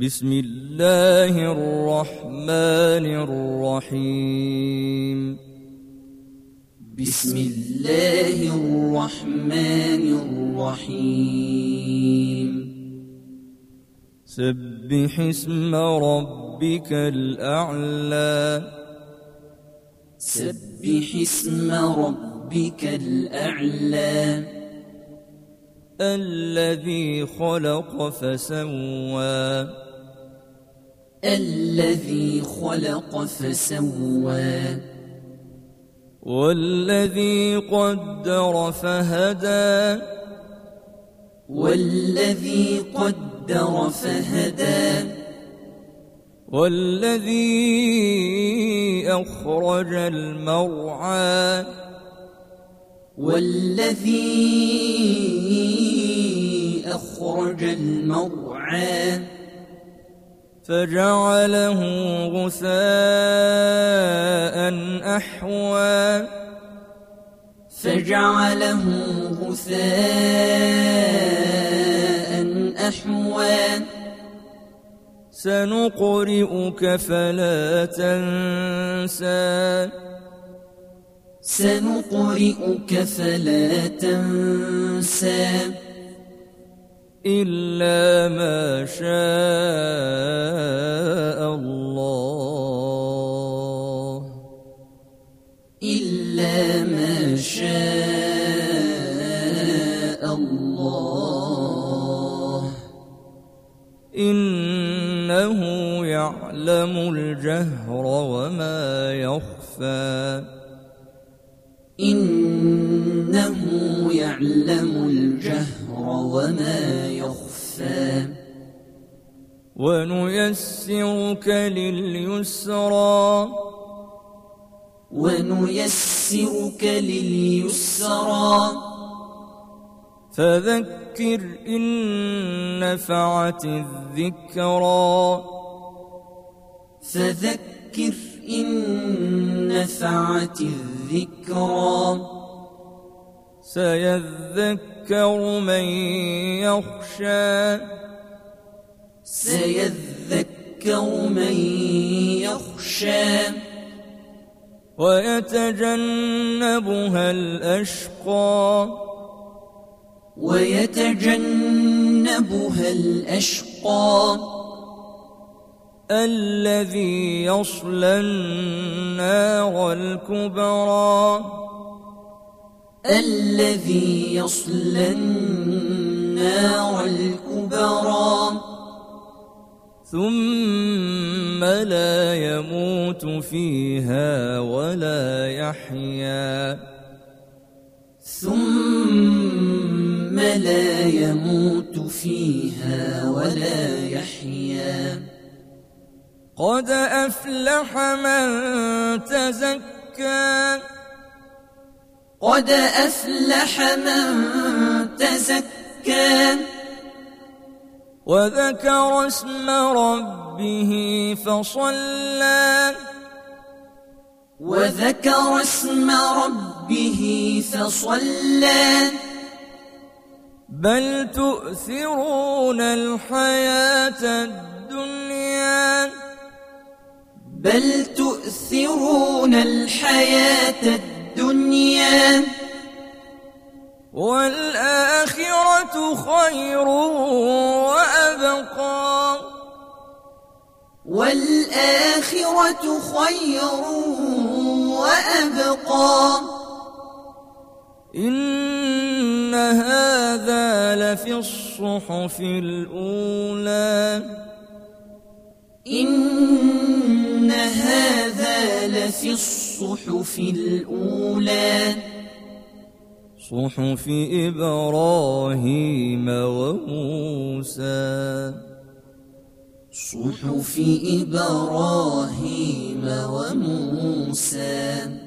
بسم الله الرحمن الرحيم. بسم الله الرحمن الرحيم. سبح اسم ربك الأعلى. سبح اسم ربك الأعلى. الذي خلق فسوى. الذي خلق فسوى. والذي قدر فهدى. والذي قدر فهدى. والذي أخرج المرعى. والذي أخرج المرعى. فجعله غثاء أحوى. فجعله غثاء أحوى. سنقرئك فلا تنسى. سنقرئك فلا تنسى. إلا ما شاء الله. إلا ما شاء الله. إنه يعلم الجهر وما يخفى. إنه يعلم الجهر وما يخفى. ونيسرك لليسرى. ونيسرك لليسرى. فذكر إن نفعت الذكرى. فذكر إن نفعت الذكرى. سيذكر من يخشى. سيذكر من يخشى. ويتجنبها الأشقى. ويتجنبها الأشقى. الذي يصلى النار الكبرى. الذي يصلى النار الكبرى. ثم لا يموت فيها ولا يحيا. ثم لا يموت فيها ولا يحيا. قد أفلح من تزكى. قد أفلح من تزكى. وذكر اسم ربه فصلى. وذكر اسم ربه فصلى. بل تؤثرون الحياة الدنيا. بل تؤثرون الحياة الدنيا. والآخرة خير وأبقى. والآخرة خير وأبقى. إن هذا لفي الصحف الأولى. إن هذا لفي الصحف الأولى. صحف إبراهيم وموسى. صحف إبراهيم وموسى.